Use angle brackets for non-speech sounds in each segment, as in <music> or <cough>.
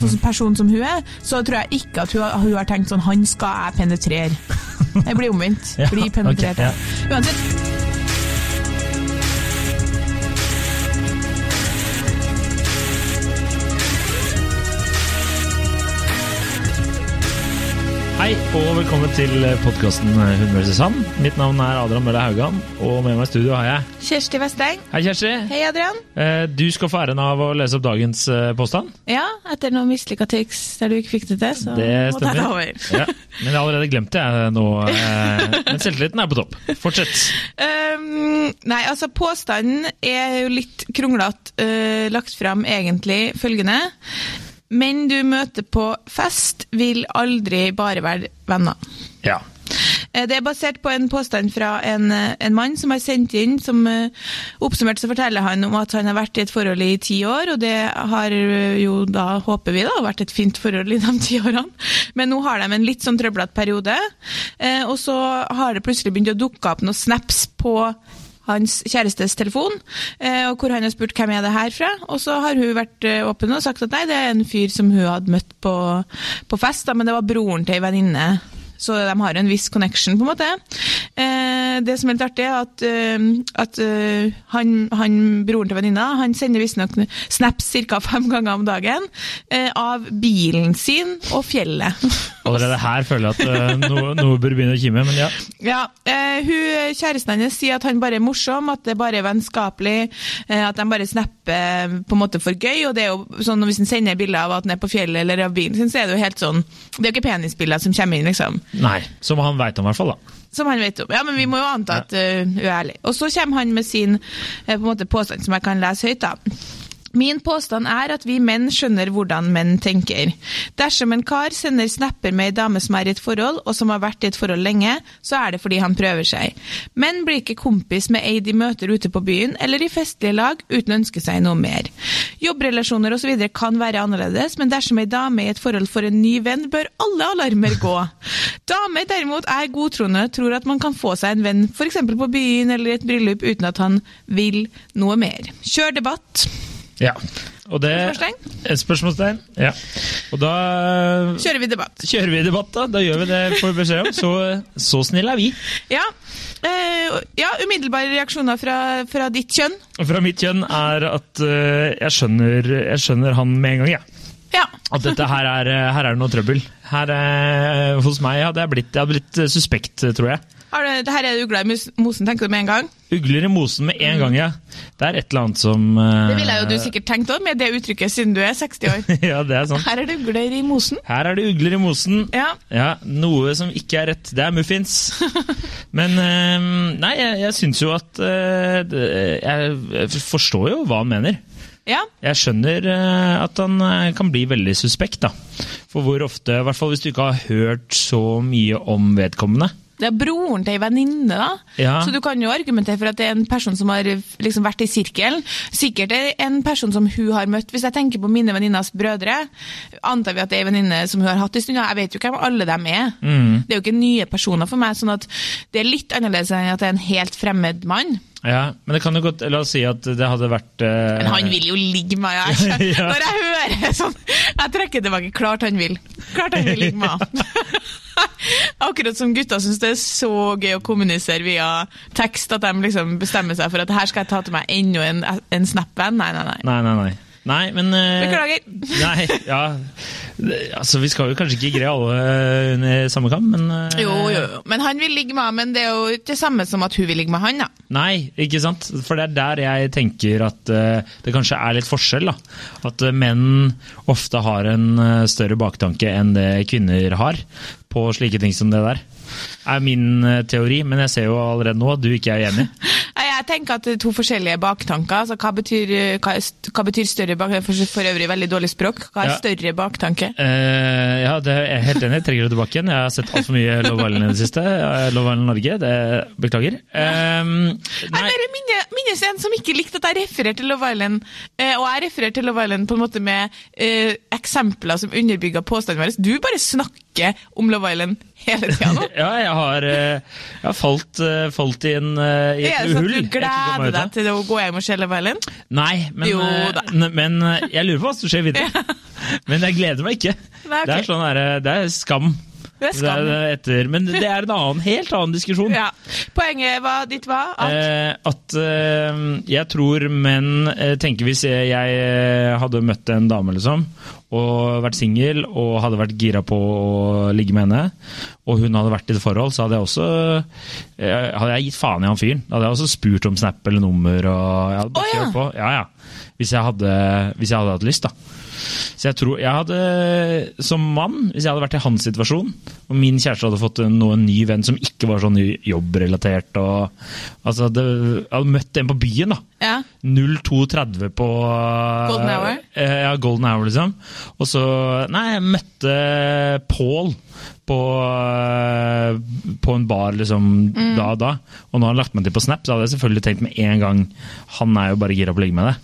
sånn person som hun er, så tror jeg ikke at hun, har- hun har tenkt sånn Han skal jeg penetrere. <laughs> Det blir omvendt. Ja, Bli penetrert. Okay, ja. Uansett. Hei og velkommen til podkasten Hun vs. han. Mitt navn er Adrian Mølle Haugan, og med meg i studio har jeg Kjersti Vesteng. Hei, Kjersti. Hei, Adrian. Eh, Du skal få æren av å lese opp dagens eh, påstand. Ja, etter noen mislykka triks der du ikke fikk det til, så Det må ta det over. <laughs> Ja, men jeg har allerede glemt det jeg, nå. eh, <laughs> Men selvtilliten er på topp. Fortsett. Um, nei, altså påstanden er jo litt kronglete uh, lagt fram egentlig følgende. Menn du møter på fest, vil aldri bare være venner. Ja. Eh, Det er basert på en påstand fra en, eh, en mann som har sendt inn, som eh, oppsummert så forteller han om at han har vært i et forhold i ti år, og det har jo da, håper vi da, vært et fint forhold i de ti årene. Men nå har de en litt sånn trøblete periode, og så har det plutselig begynt å dukke opp noen snaps på hans kjærestes telefon, eh, og hvor han har spurt hvem er det her fra. Og så har hun vært eh, åpen og sagt at nei, det er en fyr som hun hadde møtt på, på fest, da, men det var broren til ei venninne. Så de har en viss connection, på en måte. Eh, det som er litt artig, er at, eh, at eh, han, han, broren til venninna han sender visstnok snaps ca. fem ganger om dagen eh, av bilen sin og fjellet. <laughs> Allerede her føler jeg at noe, noe bør begynne å kime, men ja. Ja, hun, Kjæresten hennes sier at han bare er morsom, at det bare er vennskapelig, at de bare snapper på en måte for gøy. og det er jo sånn Hvis han sender bilder av at han er på fjellet eller av bilen sin, så er det jo helt sånn Det er jo ikke penisbilder som kommer inn, liksom. Nei. Som han veit om, i hvert fall. da. Som han vet om. Ja, men vi må jo anta at uh, hun er ærlig. Og så kommer han med sin uh, på en måte påstand som jeg kan lese høyt. da. Min påstand er at vi menn skjønner hvordan menn tenker. Dersom en kar sender snapper med ei dame som er i et forhold, og som har vært i et forhold lenge, så er det fordi han prøver seg. Menn blir ikke kompis med ei de møter ute på byen eller i festlige lag uten å ønske seg noe mer. Jobbrelasjoner osv. kan være annerledes, men dersom ei dame i et forhold får en ny venn, bør alle alarmer gå. Damer derimot er godtroende, tror at man kan få seg en venn f.eks. på byen eller i et bryllup uten at han vil noe mer. Kjør debatt. Ja. Og det Spørsmålstegn? Et spørsmålstegn. Ja. Og da Kjører vi debatt. kjører vi debatt, da. Da gjør vi det, får vi beskjed om. Så, så snille er vi. Ja, Uh, ja umiddelbare reaksjoner fra, fra ditt kjønn. Fra mitt kjønn er at uh, jeg, skjønner, jeg skjønner han med en gang, jeg. Ja. At dette her er, her er det noe trøbbel. Her uh, Hos meg hadde jeg blitt, jeg hadde blitt eh, suspekt, tror jeg. Har du, det her er ugler i mosen, tenker du med en gang? Ugler i mosen med en gang, ja. Det er et eller annet som uh... Det ville jo du sikkert tenkt òg, med det uttrykket, siden du er 60 år. <laughs> ja, det er sant. Her er det ugler i mosen. Her er det ugler i mosen. Ja. Ja, Noe som ikke er rett. Det er muffins. <laughs> Men uh, Nei, jeg, jeg syns jo at uh, det- Jeg jeg forstår jo hva han mener. Ja. Jeg skjønner eh, at han eh, kan bli veldig suspekt, da. For hvor ofte, i hvert fall hvis du ikke har hørt så mye om vedkommende. Det er broren til ei venninne, da. Ja. Så du kan jo argumentere for at det er en person som har liksom vært i sirkelen. Sikkert er det en person som hun har møtt. Hvis jeg tenker på mine venninnas brødre, antar vi at det er en venninne som hun har hatt en stund. Jeg vet jo hvem alle dem er. Det er jo ikke nye personer for meg, sånn at det er litt annerledes enn at det er en helt fremmed mann. Ja, Men det kan jo godt, la oss si at det hadde vært eh, Men han vil jo ligge med meg! <laughs> Jeg. Ja. Når jeg hører sånn Jeg trekker tilbake. Klart han vil. Klart han vil ligge med meg. <laughs> Akkurat som gutta syns det er så gøy å kommunisere via tekst at de liksom bestemmer seg for at her skal jeg ta til meg enda en, en snap-venn. Nei, nei, nei. Nei, nei, nei. Nei, men eh, Beklager. <laughs> Nei, ja Altså, Vi skal jo kanskje ikke greie alle eh, under samme kam, men eh, Jo, jo, jo. Men han vil ligge med henne, men det er jo ikke det samme som at hun vil ligge med han, da. Nei, ikke sant? For det er der jeg tenker at det kanskje er litt forskjell. da. At menn ofte har en større baktanke enn det kvinner har på slike ting som det der. Er min teori, men jeg ser jo allerede nå at du ikke er enig. <laughs> Jeg tenker at det er to forskjellige baktanker. Altså, hva, betyr, hva, hva betyr større baktanke? For, for øvrig veldig dårlig språk. Hva er Ja. større baktanke? Uh, ja, det er helt enig. Jeg trenger det tilbake igjen. Jeg har sett altfor mye Love Island i det siste. Eh, Love Island Norge, det beklager. Eh, Nei, nei, bare minne, minne finnes en som ikke likte at jeg refererte til Love Island, eh, og jeg refererte til Love Island på en måte med eh, eksempler som underbygger påstanden vår. Du bare snakker om Love Island hele tida nå. <laughs> Ja, jeg har, eh, jeg har falt, eh, falt i, en, i et Er det sånn at du gleder deg til å gå hjem og se Love Island? Nei, men, Jo men jeg lurer på hva som skjer videre. <laughs> Men jeg gleder meg ikke. Nei, okay. Det er sånn der, det er skam. Det skal er etter, men det er en annen, helt annen diskusjon. Ja. Poenget var, ditt var at Eh, at eh, jeg tror menn eh, tenker Hvis jeg, jeg hadde møtt en dame liksom, og vært singel og hadde vært gira på å ligge med henne, og hun hadde vært i et forhold, så hadde jeg også eh, hadde jeg gitt faen i han fyren. Hadde jeg også spurt om snap eller nummer. Og jeg hadde bare Å, ja. på. Ja, ja. Hvis jeg, hadde, hvis jeg hadde hatt lyst, da. Så jeg tror jeg hadde, som mann, hvis jeg hadde vært i hans situasjon, og min kjæreste hadde fått en, en ny venn som ikke var sånn jobbrelatert og altså, hadde, hadde møtt en på byen, da. Ja. 02.30 på Golden hour? Eh, Ja, golden hour, liksom. Og så Nei, jeg møtte Paul på, eh, på en bar liksom Mm. da og da. Og nå har han lagt meg til på Snap, så hadde jeg selvfølgelig tenkt med en gang Han er jo bare gira på å ligge med deg.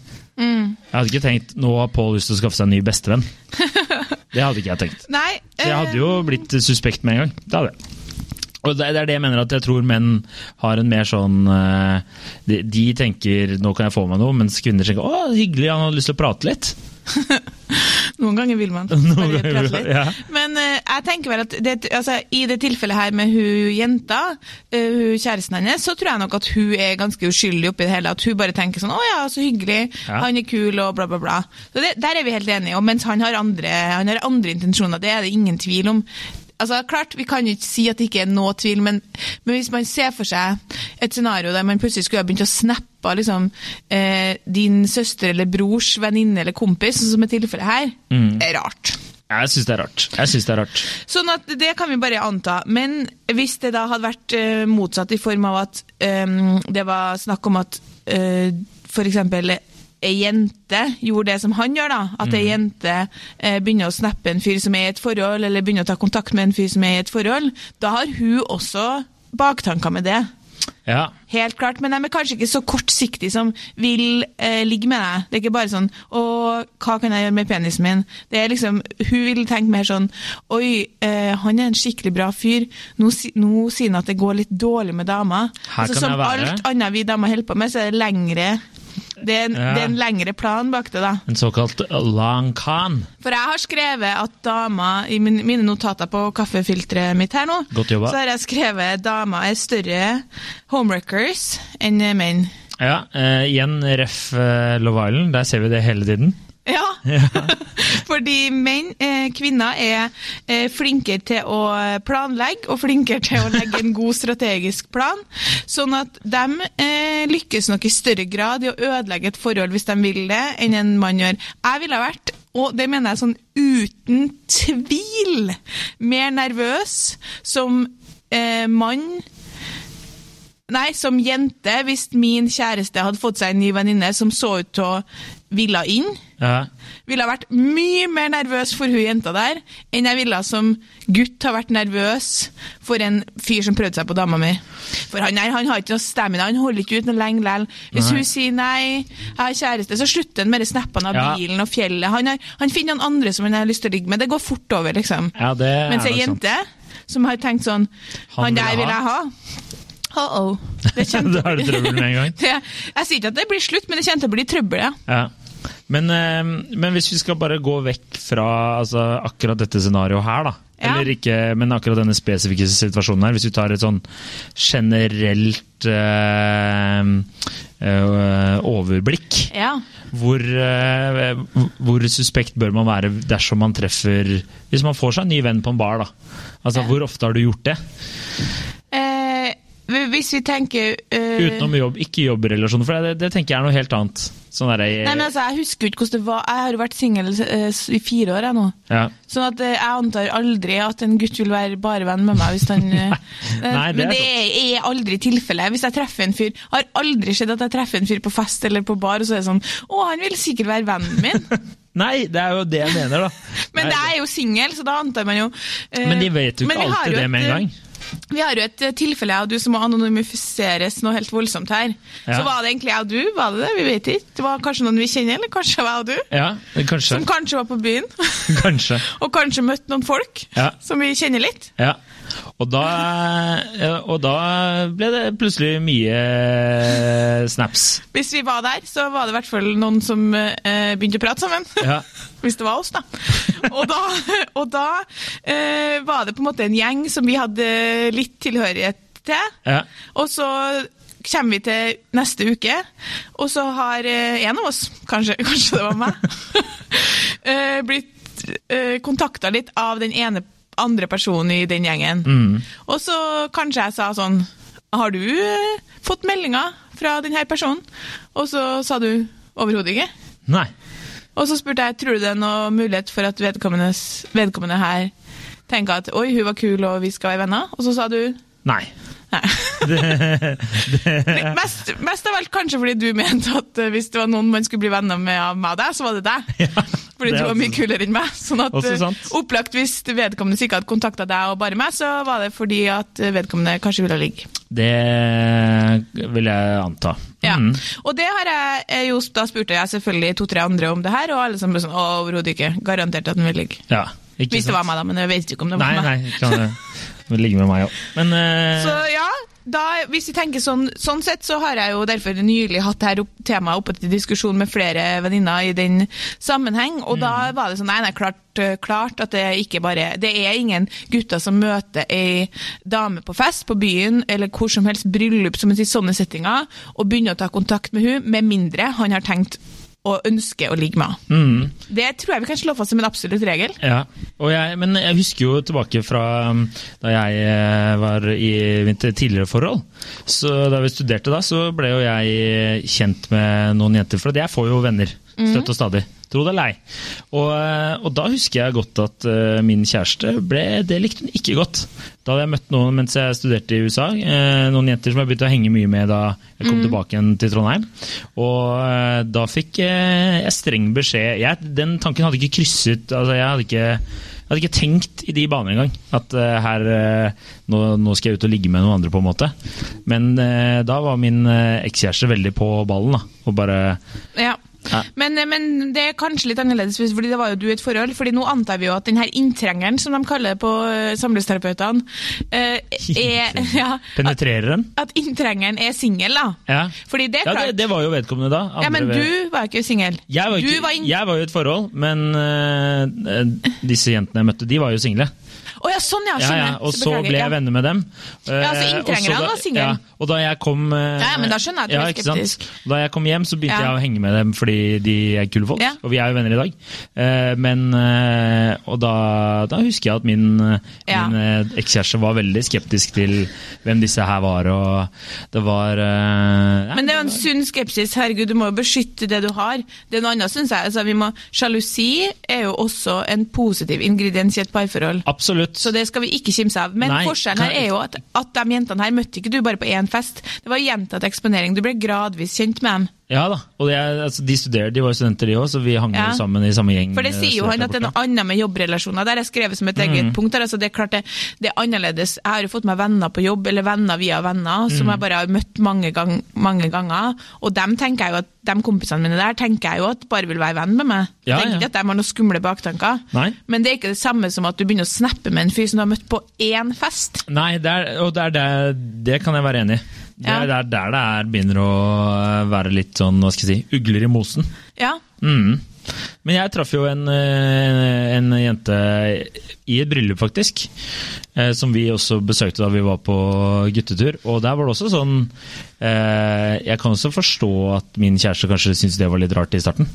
Mm. Jeg hadde ikke tenkt nå har Paul lyst til å skaffe seg en ny bestevenn. <laughs> Det hadde ikke jeg tenkt. Nei. Så jeg hadde eh, jo blitt suspekt med en gang. Det hadde jeg. Og det er det jeg mener at jeg tror menn har en mer sånn eh, De, de tenker 'nå kan jeg få meg noe', mens kvinner tenker 'å, hyggelig, han hadde lyst til å prate litt'. <laughs> Noen ganger vil man <laughs> bare prate litt. ja. Men uh, jeg tenker vel at det, altså, i det tilfellet her med hun jenta, uh, hun kjæresten hennes, så tror jeg nok at hun er ganske uskyldig oppi det hele. At hun bare tenker sånn 'Å ja, så hyggelig, Ja. han er kul', og bla, bla, bla. Så det, Der er vi helt enige. Og mens han har andre, han har andre intensjoner, det er det ingen tvil om. Altså, klart, Vi kan jo ikke si at det ikke er noe tvil, men, men hvis man ser for seg et scenario der man plutselig skulle ha begynt å snappe liksom, eh, din søster eller brors venninne eller kompis, sånn som er tilfellet her, Mm. er rart. Jeg syns det er rart. Jeg synes det er rart. Sånn at det kan vi bare anta. Men hvis det da hadde vært eh, motsatt i form av at um, det var snakk om at uh, f.eks. ei jente gjorde det som han gjør, da. At ei jente eh, begynner å snappe en fyr som er i et forhold, eller begynner å ta kontakt med en fyr som er i et forhold, da har hun også baktanker med det. Ja. Helt klart, men de er kanskje ikke så kortsiktige som vil eh, ligge med deg. Det er ikke bare sånn 'Å, hva kan jeg gjøre med penisen min?' Det er liksom, Hun vil tenke mer sånn 'Oi, eh, han er en skikkelig bra fyr. Nå, nå sier han at det går litt dårlig med damer.' Her kan som alt annet vi damer holder på med, så er det lengre det er, en, Ja. det er en lengre plan bak det, da. En såkalt long con. For jeg har skrevet at dama I min, mine notater på kaffefilteret mitt her nå, Godt jobba. så har jeg skrevet at dama er større homewreckers enn menn. Ja, uh, igjen ref uh, Love Island. Der ser vi det hele tiden. Ja. Ja, <laughs> fordi menn, eh, kvinner, er eh, flinkere til å planlegge og flinkere til å legge en god strategisk plan. Sånn at de eh, lykkes nok i større grad i å ødelegge et forhold hvis de vil det, enn en mann gjør. Jeg ville vært, og det mener jeg sånn uten tvil, mer nervøs som mann Nei, som jente, hvis min kjæreste hadde fått seg en ny venninne som så ut til å ville inn, Ja. ville vært mye mer nervøs for hun jenta der, enn jeg ville som gutt ha vært nervøs for en fyr som prøvde seg på dama mi. For han, her, han har ikke noe stamina, han holder ikke ut noe lenge likevel. Hvis Nei. hun sier nei, jeg har kjæreste, så slutter han med de snappene av Ja. bilen og fjellet. Han, har, han finner noen andre som han har lyst til å ligge med. Det går fort over, liksom. ja, det Mens ei jente som har tenkt sånn Han Han, der vil jeg ha. Uh-oh. Det <laughs> Da er det trøbbel med en gang. <laughs> det, jeg sier ikke at det blir slutt, men det kommer til å bli trøbbel, ja. Ja. Men, eh, men hvis vi skal bare gå vekk fra altså, akkurat dette scenarioet her, da. Ja. Eller ikke, men akkurat denne spesifikke situasjonen her. Hvis vi tar et sånn generelt øh, øh, overblikk. ja. Hvor, øh, hvor suspekt bør man være dersom man treffer Hvis man får seg en ny venn på en bar, da. Altså, Hvor ofte har du gjort det? Hvis vi tenker eh, Utenom jobb, ikke jobbrelasjoner, for det, det tenker jeg er noe helt annet. Sånn der, Nei, men altså, Jeg husker ikke hvordan det var. Jeg har jo vært singel eh, i fire år jeg nå. ja. Sånn at eh, jeg antar aldri at en gutt vil være bare venn med meg. hvis han... <laughs> eh, Nei, det men det er, er aldri tilfellet. Hvis jeg treffer en fyr Har aldri skjedd at jeg treffer en fyr på fest eller på bar, og så er det sånn Å, han vil sikkert være vennen min. <laughs> Nei, det er jo det jeg mener, da. <laughs> Men Nei, det er jo singel, så da antar man jo Men de vet jo ikke alltid det med en gang. Vi har jo et eh, tilfelle jeg og du som må anonymifiseres noe helt voldsomt her. Ja. Så var det egentlig jeg og du? Var det det? Vi vet ikke. Det var kanskje noen vi kjenner, eller kanskje jeg og du? Ja, kanskje. Som kanskje var på byen. <laughs> Kanskje. <laughs> og kanskje møtte noen folk Ja. som vi kjenner litt. Ja. Og da, og da ble det plutselig mye snaps. Hvis vi var der, så var det i hvert fall noen som eh, begynte å prate sammen. Ja. <laughs> Hvis det var oss, da. Og da, og da eh, var det på en måte en gjeng som vi hadde litt tilhørighet til. Ja. Og så kommer vi til neste uke, og så har eh, en av oss, kanskje, <laughs> kanskje det var meg, <laughs> eh, blitt eh, kontakta litt av den ene andre personen i den gjengen. Og så kanskje jeg sa sånn Har du eh, fått meldinger fra denne personen? Og så sa du overhodet ikke. Nei. Og så spurte jeg tror du det er noe mulighet for at vedkommende her tenker at oi, hun var kul og vi skal være venner. Og så sa du Nei. nei. <laughs> mest, mest av alt kanskje fordi du mente at eh, hvis det var noen man skulle bli venner med av meg og deg, så var det deg. <laughs> Fordi det du var mye kulere enn meg. Sånn at eh, opplagt hvis vedkommende ikke hadde kontakta deg og bare meg, så var det fordi at eh, vedkommende kanskje ville ligge. Det vil jeg anta. Ja. Mhm. Og det har jeg jo, da spurte jeg selvfølgelig to-tre andre om det her, og alle sammen ble sånn «Å, overhodet ikke. Garantert at den vil ligge. Ja, Hvis det var meg, da, men jeg vet ikke om det var Nei, meg. nei, kan det ligge med meg òg. Uh... <laughs> eh, Så ja, da, hvis vi tenker sånn, sånn sett, så har jeg jo derfor nylig hatt dette opp, temaet oppe til diskusjon med flere venninner i den sammenheng, og da var det sånn, nei, nei, klart, eh, klart at det ikke bare, det er ingen gutter som møter ei dame på fest på byen, eller hvor som helst bryllup som i sånne settinger, og begynner å ta kontakt med hun, med mindre han har tenkt å ønske å ligge med mhm. Det tror jeg vi kan slå fast som en absolutt regel. Ja, og jeg, men jeg husker jo tilbake fra um, da jeg eh, var i mitt tidligere forhold. Så Da vi studerte da, så ble jo jeg kjent med noen jenter. For jeg får jo venner støtt og stadig. Tro det eller ei. Og, eh, og da husker jeg godt at eh, min kjæreste ble Det likte hun ikke godt. Da hadde jeg møtt noen mens jeg studerte i USA. eh, Noen jenter som jeg begynte å henge mye med da jeg kom tilbake igjen til Trondheim. Og da fikk jeg streng beskjed jeg, Den tanken hadde ikke krysset altså Jeg hadde ikke jeg hadde ikke tenkt i de baner engang. At uh, her uh, nå, nå skal jeg ut og ligge med noen andre, på en måte. Men uh, da var min ekskjæreste veldig på ballen, da. Og bare Ja. Ja. Men, men det er kanskje litt annerledes, fordi det var jo du i et forhold. fordi nå antar vi jo at den her inntrengeren, som de kaller det på eh, samlivsterapeutene, eh, er <laughs> ja, at, penetrerer den. at inntrengeren er singel, da. Ja. Fordi det er Ja, det, det var jo vedkommende da. ja, men du var jo ikke singel. jeg var, ikke, var jeg var jo i et forhold, men uh, disse jentene jeg møtte, de var jo single. Å ja, sånn ja, skjønner. ja, ja. og så så ble jeg venner med dem. Ja, så inntrenger inntrengerne og da- var single. Ja, og da jeg kom eh, Ja, men da skjønner jeg at du ja, er skeptisk. Da jeg kom hjem, så begynte jeg å henge med dem fordi de er kule folk. Og vi er jo venner i dag. Eh, Men eh, Og da, da husker jeg at min, eh, min eh, ekskjæreste var veldig skeptisk til hvem disse her var, og det var eh, Men det er jo en sunn skepsis. Herregud, du må jo beskytte det du har. Det er noe annet, syns jeg. Altså, vi må, sjalusi er jo også en positiv ingrediens i et parforhold. Absolutt. Så det skal vi ikke kimse av. Men Nei, forskjellen her er jo at, at de jentene her møtte ikke du bare på én fest. Det var gjentatt eksponering. Du ble gradvis kjent med dem. Ja da. Og det er, altså, de studerer, de var jo studenter de òg, så vi hang Ja. jo sammen i samme gjeng. For det sier jo han at det er noe annet med jobbrelasjoner. Der er skrevet som et eget Mm. punkt. Altså, det er klart det, det er annerledes. Jeg har jo fått meg venner på jobb, eller venner via venner, som Mm. jeg bare har møtt mange, gang, mange ganger. Og dem tenker jeg jo at de kompisene mine der tenker jeg jo at bare vil være venn med meg. Ja, jeg tenker ja. at de har noen skumle baktanker. Nei. Men det er ikke det samme som at du begynner å snappe med en fyr som du har møtt på én fest. Nei, det, er, og det, er det, det kan jeg være enig i. Det er der, der det er, begynner å være litt sånn, hva skal jeg si, ugler i mosen. Ja, Mm. Men jeg traff jo en, eh, en jente i et bryllup, faktisk. eh, Som vi også besøkte da vi var på guttetur. Og der var det også sånn eh, Jeg kan også forstå at min kjæreste kanskje syntes det var litt rart i starten.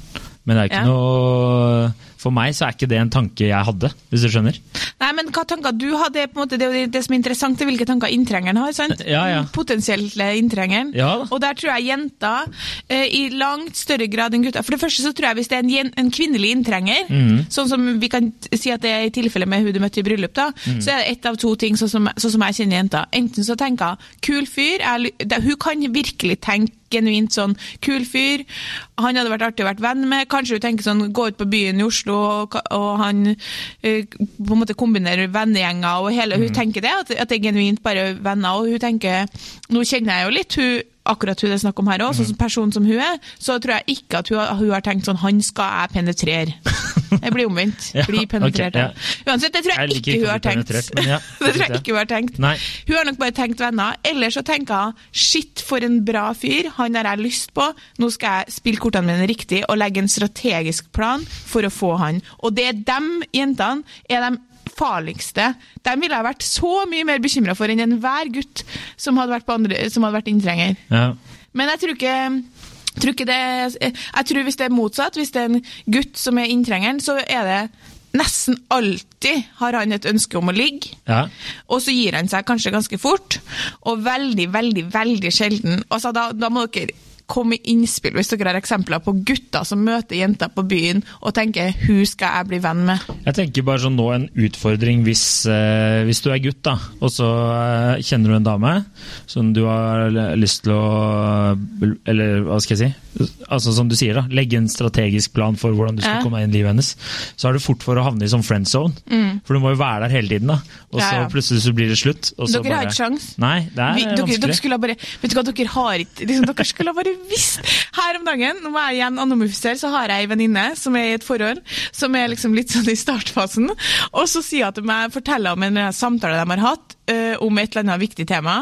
Men det er ikke Ja. noe For meg så er ikke det en tanke jeg hadde, hvis du skjønner. Nei, men hva tanker du hadde, på en måte, det er jo det som er interessant, er hvilke tanker inntrengeren har. sant? Ja, ja. Potensielle inntrengeren. Ja. Og der tror jeg jenter eh, i langt større grad enn gutter For det første så tror jeg hvis det er en, en kvinnelig inntrenger, sånn som vi kan si at det er i tilfelle med hun du møtte i bryllup, da, så er det ett av to ting sånn som, sånn som jeg kjenner jenter. Enten så tenker hun kul fyr, jeg, det- hun kan virkelig tenke genuint sånn kul fyr, han hadde vært artig å være venn med. Kanskje hun tenker sånn gå ut på byen i Oslo, og, og han eh, på en måte kombinerer vennegjenger og hele Hun tenker det, at, at det er genuint bare venner, og hun tenker Nå kjenner jeg jo litt hun akkurat hun det er snakk om her òg, sånn som person som hun er, så tror jeg ikke at hun, hun har tenkt sånn Han skal jeg penetrere. Det blir omvendt. Ja, blir penetrert. Okay, ja. Uansett, det tror jeg, Jeg ikke ikke hun har tenkt. ja, <laughs> det tror jeg ikke hun har tenkt. Nei. Hun har nok bare tenkt venner. Eller så tenker hun shit, for en bra fyr, han har jeg lyst på. Nå skal jeg spille kortene mine riktig og legge en strategisk plan for å få han. Og det er dem jentene er de farligste. De ville jeg vært så mye mer bekymra for enn enhver gutt som hadde vært, andre, som hadde vært inntrenger. Ja. Men jeg tror ikke tror ikke det, jeg tror hvis det er motsatt, hvis det er en gutt som er inntrengeren, så er det nesten alltid har han et ønske om å ligge. Ja. Og så gir han seg kanskje ganske fort, og veldig, veldig, veldig sjelden. Altså, da, da må dere komme med innspill hvis dere har eksempler på gutter som møter jenter på byen og tenker 'hun skal jeg bli venn med'. Jeg tenker bare sånn nå en utfordring hvis, eh, hvis du er gutt, da, og så eh, kjenner du en dame som du har lyst til å Eller hva skal jeg si? Altså Som du sier, da. Legge en strategisk plan for hvordan du skal Ja. komme deg inn i livet hennes. Så er det fort for å havne i sånn friend zone. For du må jo være der hele tiden, da. Og så Mm. Ja, ja. plutselig så blir det slutt. Dere har ikke sjans. Nei, det er Vi, dere, dere vanskelig. skulle ha bare Vet du hva, dere har ikke liksom, Dere skulle bare visst Her om dagen, nå er jeg igjen anonymifisere, så har jeg ei venninne som er i et forhold, som er liksom litt sånn i startfasen, og så sier hun til meg, forteller om en samtale de har hatt, eh, om et eller annet viktig tema,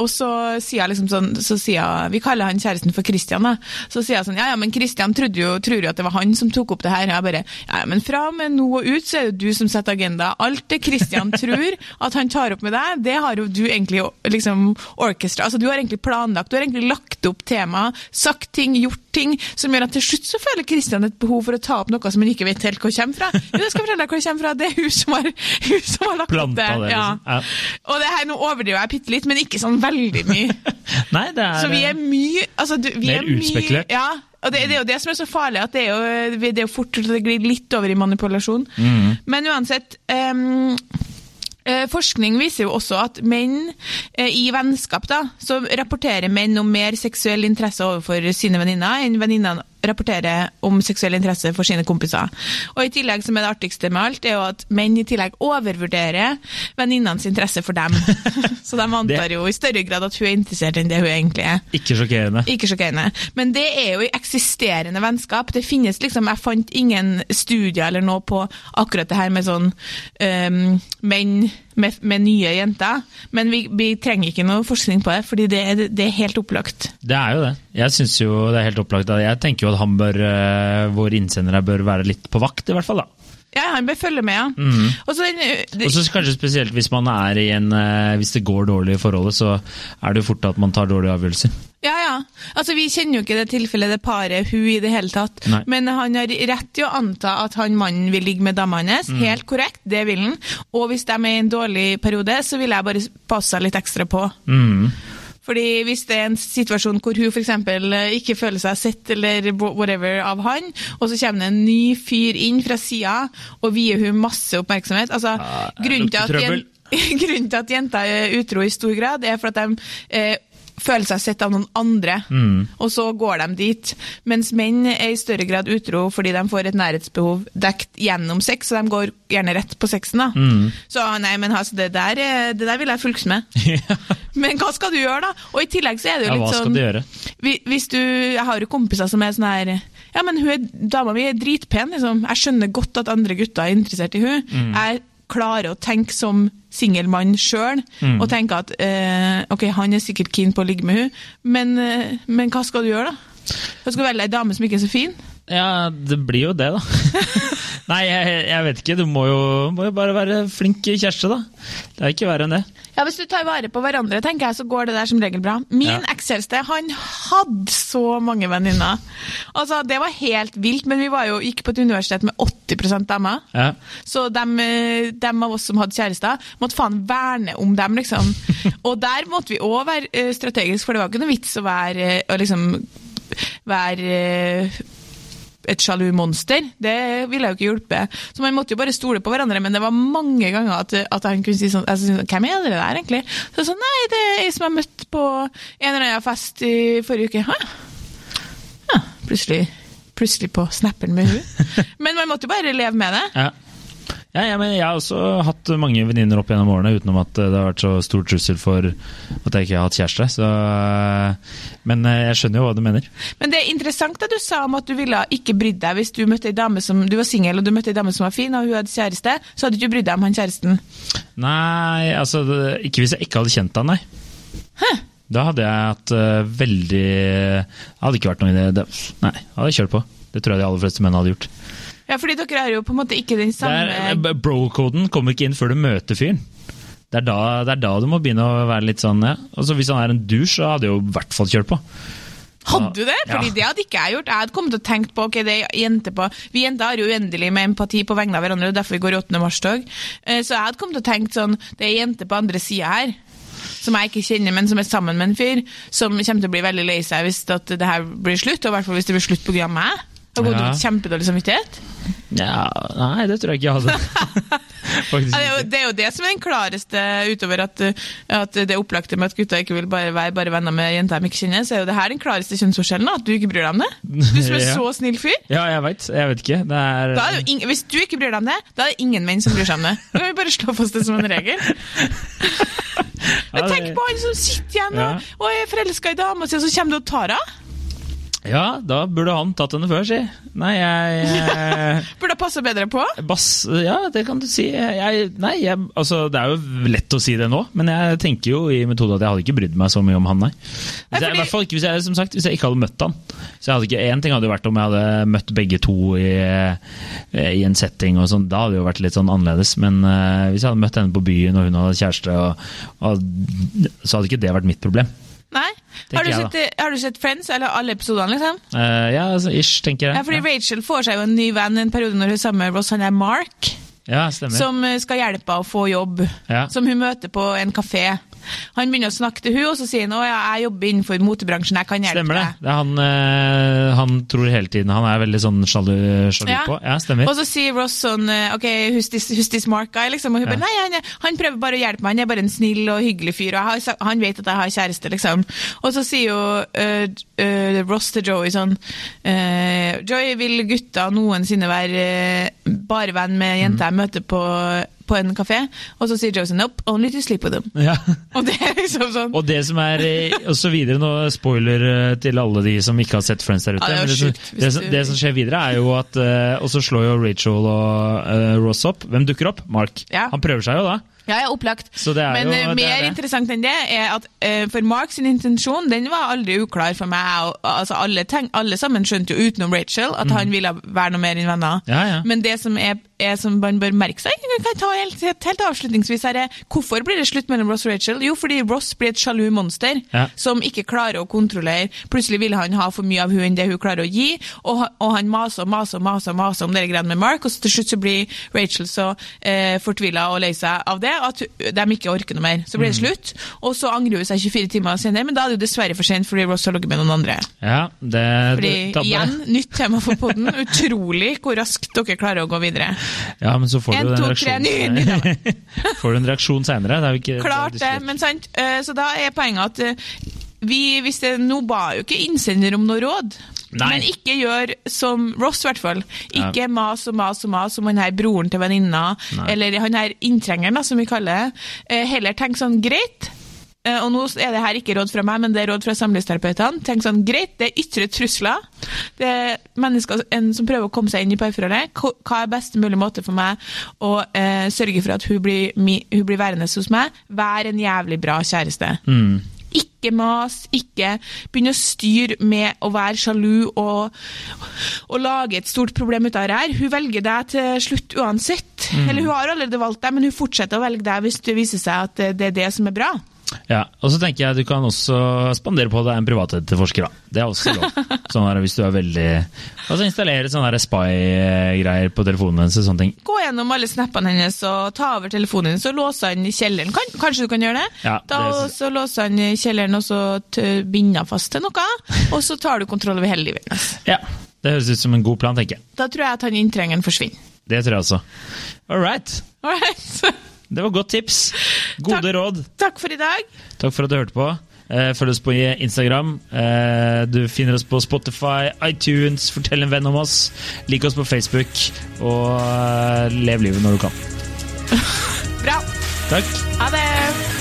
og så sier jeg liksom sånn, så sier jeg, vi kaller han kjæresten for Christian da, så sier jeg sånn, ja ja, men Christian trodde jo, tror jo at det var han som tok opp det her, jeg bare, ja men fra og med nå og ut så er det du som setter agenda, alt det Christian <laughs> tror at han tar opp med deg, det har jo du egentlig liksom orkestra, altså du har egentlig planlagt, du har egentlig lagt opp tema, sagt ting, gjort ting, som gjør at til slutt så føler Christian et behov for å ta opp noe som han ikke vet helt hvor kommer fra. Jo, jeg skal fortelle deg hvor det kommer fra, det er hun som har, hun som har lagt opp det. det, liksom. Ja. Og det her, nå overdriver jeg bitte litt, men ikke sånn veldig mye. <laughs> Nei, det er, Så vi er mye altså, du, vi Mer er utspekulert. Ja, og det, det er jo det som er så farlig, at det er jo, det er jo fort det glir litt over i manipulasjon. Mm. Men uansett um, eh, Forskning viser jo også at menn eh, i vennskap da, så rapporterer menn om mer seksuell interesse overfor sine venninner enn venninnene rapporterer om seksuell interesse for sine kompiser. Og i tillegg, som er det artigste med alt, er jo at menn i tillegg overvurderer venninnenes interesse for dem. <laughs> så de antar jo i større grad at hun er interessert enn det hun egentlig er. ikke sjokkerende. Ikke sjokkerende. Men det er jo i eksisterende vennskap. Det finnes liksom, Jeg fant ingen studier eller noe på akkurat det her med sånn um, menn med, med nye jenter. Men vi, vi trenger ikke noe forskning på det, fordi det, er- det er helt opplagt. Det er jo det. Jeg synes jo det er helt opplagt. Jeg tenker jo at han bør, eh, vår innsender bør være litt på vakt, i hvert fall. da. Ja, han bør følge med, ja. Og så den, det, Og så kanskje spesielt hvis man er i en Hvis det går dårlig i forholdet, så er det jo fort at man tar dårlige avgjørelser. Ja, ja. Altså, Vi kjenner jo ikke det tilfellet det paret, hun i det hele tatt. Nei. Men han har rett til å anta at han mannen vil ligge med dama hans. Helt korrekt, det vil han. Og hvis de er i en dårlig periode, så vil jeg bare passe litt ekstra på. Mm. Fordi hvis det er en situasjon hvor hun f.eks. ikke føler seg sett eller whatever av han, og så kommer det en ny fyr inn fra sida og vier hun masse oppmerksomhet altså, Ja, <laughs> grunnen, til at grunnen til at jenter er utro i stor grad, er for at de eh, føler seg sett av noen andre, og så går de dit. Mens menn er i større grad utro fordi de får et nærhetsbehov dekt gjennom sex, så de går gjerne rett på sexen. da. Så nei, men altså, det der, det der vil jeg fulgt med. <laughs> Men hva skal du gjøre, da? Og i tillegg så er det jo Ja, litt hva skal sånn du gjøre? Hvis du, Jeg har jo kompiser som er sånn her Ja, men hun er, dama mi er dritpen, liksom. Jeg skjønner godt at andre gutter er interessert i hun. Mm. Jeg klarer å tenke som singelmann sjøl, Mm. og tenke at eh, ok, han er sikkert keen på å ligge med hun, men, eh, men hva skal du gjøre, da? Du skal velge ei dame som ikke er så fin? Ja, det blir jo det, da. <laughs> Nei, jeg, jeg vet ikke. Du må jo, må jo bare være flink kjæreste, da. Det er ikke verre enn det. Ja, Hvis du tar vare på hverandre, tenker jeg, så går det der som regel bra. Min Ja. ekskjæreste han hadde så mange venninner. Altså, Det var helt vilt, men vi var jo, gikk på et universitet med 80% damer. Ja. Så dem, eh, dem av oss som hadde kjærester, måtte faen verne om dem, liksom. <laughs> Og der måtte vi òg være eh, strategisk, for det var ikke noe vits å være, eh, liksom, være et sjalu monster. Det ville jo ikke hjulpet. Så man måtte jo bare stole på hverandre, men det var mange ganger at, at han kunne si sånn altså, Hvem er det der, egentlig? Så sånn, Nei, det er ei som jeg møtte på en eller annen fest i forrige uke. Hæ? Ja, plutselig, plutselig på snappen med hun. <laughs> Men man måtte jo bare leve med det. Ja. Ja, ja, men jeg har også hatt mange venninner opp gjennom årene utenom at det har vært så stor trussel for at jeg ikke har hatt kjæreste. Så, men jeg skjønner jo hva du mener. Men det er interessant det du sa om at du ville ikke brydd deg hvis du møtte ei dame som du var singel og du møtte ei dame som var fin og hun hadde kjæreste, så hadde du ikke brydd deg om han kjæresten. Nei, altså ikke hvis jeg ikke hadde kjent han, nei. Hæ? Da hadde jeg hatt uh, veldig Det hadde ikke vært noe i Det, nei, jeg hadde kjørt på. Det tror jeg de aller fleste menn hadde gjort. Ja, fordi dere er jo på en måte ikke den samme Bro-koden kommer ikke inn før du møter fyren. Det er, da, det er da du må begynne å være litt sånn ja. Altså, Hvis han er en dusj, så hadde jeg jo i hvert fall kjørt på. Hadde du det? Fordi Ja. det hadde ikke jeg gjort. Jeg hadde kommet og tenkt på ok, det er jente på Vi jenter har jo uendelig med empati på vegne av hverandre, og derfor vi går i 8. mars-tog. Eh, Så jeg hadde kommet og tenkt sånn Det er jente på andre sida her. Som jeg ikke kjenner, men som er sammen med en fyr. Som kommer til å bli veldig lei seg hvis det her blir slutt, og i hvert fall hvis det blir slutt pga. meg. Da gått Ja. ut kjempedårlig samvittighet. Ja, nei, det tror jeg ikke jeg hadde. <laughs> Det, er jo, det som er den klareste utover at, at det opplagte med at gutta ikke vil bare være bare venner med jenter de ikke kjenner. Så er jo det her den klareste kjønnsforskjellen, at du ikke bryr deg om det. Du som er <laughs> Ja. så snill fyr. Ja, jeg veit. Jeg vet ikke. Det er Da er jo ing hvis du ikke bryr deg om det, da er det ingen menn som bryr seg om det. Da kan vi bare slå fast det som en regel. <laughs> Men tenk på han som sitter igjen og, og er forelska i dama si, og så kommer du og tar henne. Ja, da burde han tatt henne før, si. Nei, jeg jeg <laughs> Burde ha passa bedre på. Bass Ja, det kan du si. Jeg, nei, jeg, altså, det er jo lett å si det nå, men jeg tenker jo i metode at jeg hadde ikke brydd meg så mye om han, nei. Jeg, fordi- I hvert fall ikke hvis jeg, som sagt, hvis jeg ikke hadde møtt han. Så jeg En ting hadde jo vært om jeg hadde møtt begge to i, eh, i en setting, og sånn, da hadde det jo vært litt sånn annerledes. Men uh, hvis jeg hadde møtt henne på byen, og hun hadde kjæreste, og, og, så hadde ikke det vært mitt problem. Nei. Har du, sett, jeg, har du sett Friends, eller alle episodene, liksom? Uh, ja, altså, ish, tenker jeg. Ja, fordi Rachel får seg jo en ny venn en periode når hun er sammen med Ross, han er Mark. ja, stemmer. som eh, skal hjelpe henne å få jobb, Ja. som hun møter på en kafé. Han begynner å snakke til hun, og så sier han at ja, jeg jobber innenfor motebransjen, jeg kan hjelpe Stemmer det. deg. det er han, eh, han tror hele tiden Han er veldig sånn sjalu, sjalu Ja. på. Ja, stemmer. Og så sier Ross sånn eh, OK, who's this, who's this Mark guy? Liksom. Og hun Ja. bare nei, han, han prøver bare å hjelpe meg, han er bare en snill og hyggelig fyr, og har, han vet at jeg har kjæreste, liksom. Og så sier jo eh, eh, Ross til Joey sånn eh, Joey, vil gutta noensinne være bare venn med jenter jeg møter på, på en kafé? Og så sier sånn nope, only to sleep with them. Ja. <laughs> Og det er liksom sånn Og det som er eh, og så videre, nå spoiler eh, til alle de som ikke har sett Friends der ute. Ja, det men jo som- det, som, det som skjer videre, er jo at eh, Og så slår jo Rachel og uh, Ross opp. Hvem dukker opp? Mark. Ja. Han prøver seg jo da. Ja, ja, opplagt. Det Men jo- det mer det. interessant enn det er at uh, for Mark sin intensjon den var aldri uklar for meg. Og, altså, alle, tenk, alle sammen skjønte jo utenom Rachel at han ville være noe mer enn venner. Ja, ja. Men det som, er, er som man bør merke seg, jeg kan ta helt, helt, helt avslutningsvis her, er hvorfor blir det slutt mellom Ross og Rachel? Jo, fordi Ross blir et sjalu monster Ja. som ikke klarer å kontrollere. Plutselig vil han ha for mye av hun enn det hun klarer å gi, og, og han maser og maser og maser, maser om det greiene med Mark, og så til slutt så blir Rachel så eh, fortvila og lei seg av det at de ikke orker noe mer. Så blir det Mm. slutt, og så angrer hun seg 24 timer senere, men da er det jo dessverre for sent fordi Ross har ligget med noen andre. Ja, det, Fordi det igjen, nytt tema for podden. Utrolig hvor raskt dere klarer å gå videre. Ja, men så får En, du den to, tre, ny, ny <laughs> får du en reaksjon er ikke Klart det. men sant. eh, Så da er poenget at eh, vi, hvis det, Nå ba jo ikke innsender om noe råd. Nei. Men ikke gjør som Ross, i hvert fall. Ikke mas og mas og mas som han her broren til venninna, eller han her inntrengeren, som vi kaller det. Eh, Heller tenk sånn greit. Eh, Og nå er det her ikke råd fra meg, men det er råd fra samlivsterapeutene. Tenk sånn, greit, det er ytre trusler. Det er mennesker en som prøver å komme seg inn i parforholdet. Hva er beste mulig måte for meg å eh, sørge for at hun blir, hun blir værende hos meg? Vær en jævlig bra kjæreste. Mm. Ikke mas, ikke begynne å styre med å være sjalu og, og lage et stort problem ut av det her. Hun velger deg til slutt uansett. Eller hun har allerede valgt deg, men hun fortsetter å velge deg hvis det viser seg at det er det som er bra. Ja, og så tenker jeg du kan også spandere på deg en privatetterforsker. da. Det er også lov. <laughs> Sånn her, hvis du er veldig Altså installere sånne spy-greier på telefonen hennes og sånne ting. Gå gjennom alle snappene hennes og ta over telefonen hennes og låse han i kjelleren. Kan, kanskje du kan gjøre det? Ja, da det og synes så låser han i kjelleren og så han fast til noe, og så tar du kontroll over hele livet hennes. Ja, Det høres ut som en god plan, tenker jeg. Da tror jeg at han inntrengeren forsvinner. Det tror jeg også. All right. All right. <laughs> Det var godt tips. Gode Takk. råd. Takk for i dag. Takk for at du hørte på. Eh, Følg oss på Instagram. Eh, Du finner oss på Spotify, iTunes. Fortell en venn om oss. Lik oss på Facebook. Og eh, lev livet når du kan. <laughs> Bra. Takk. Ha det.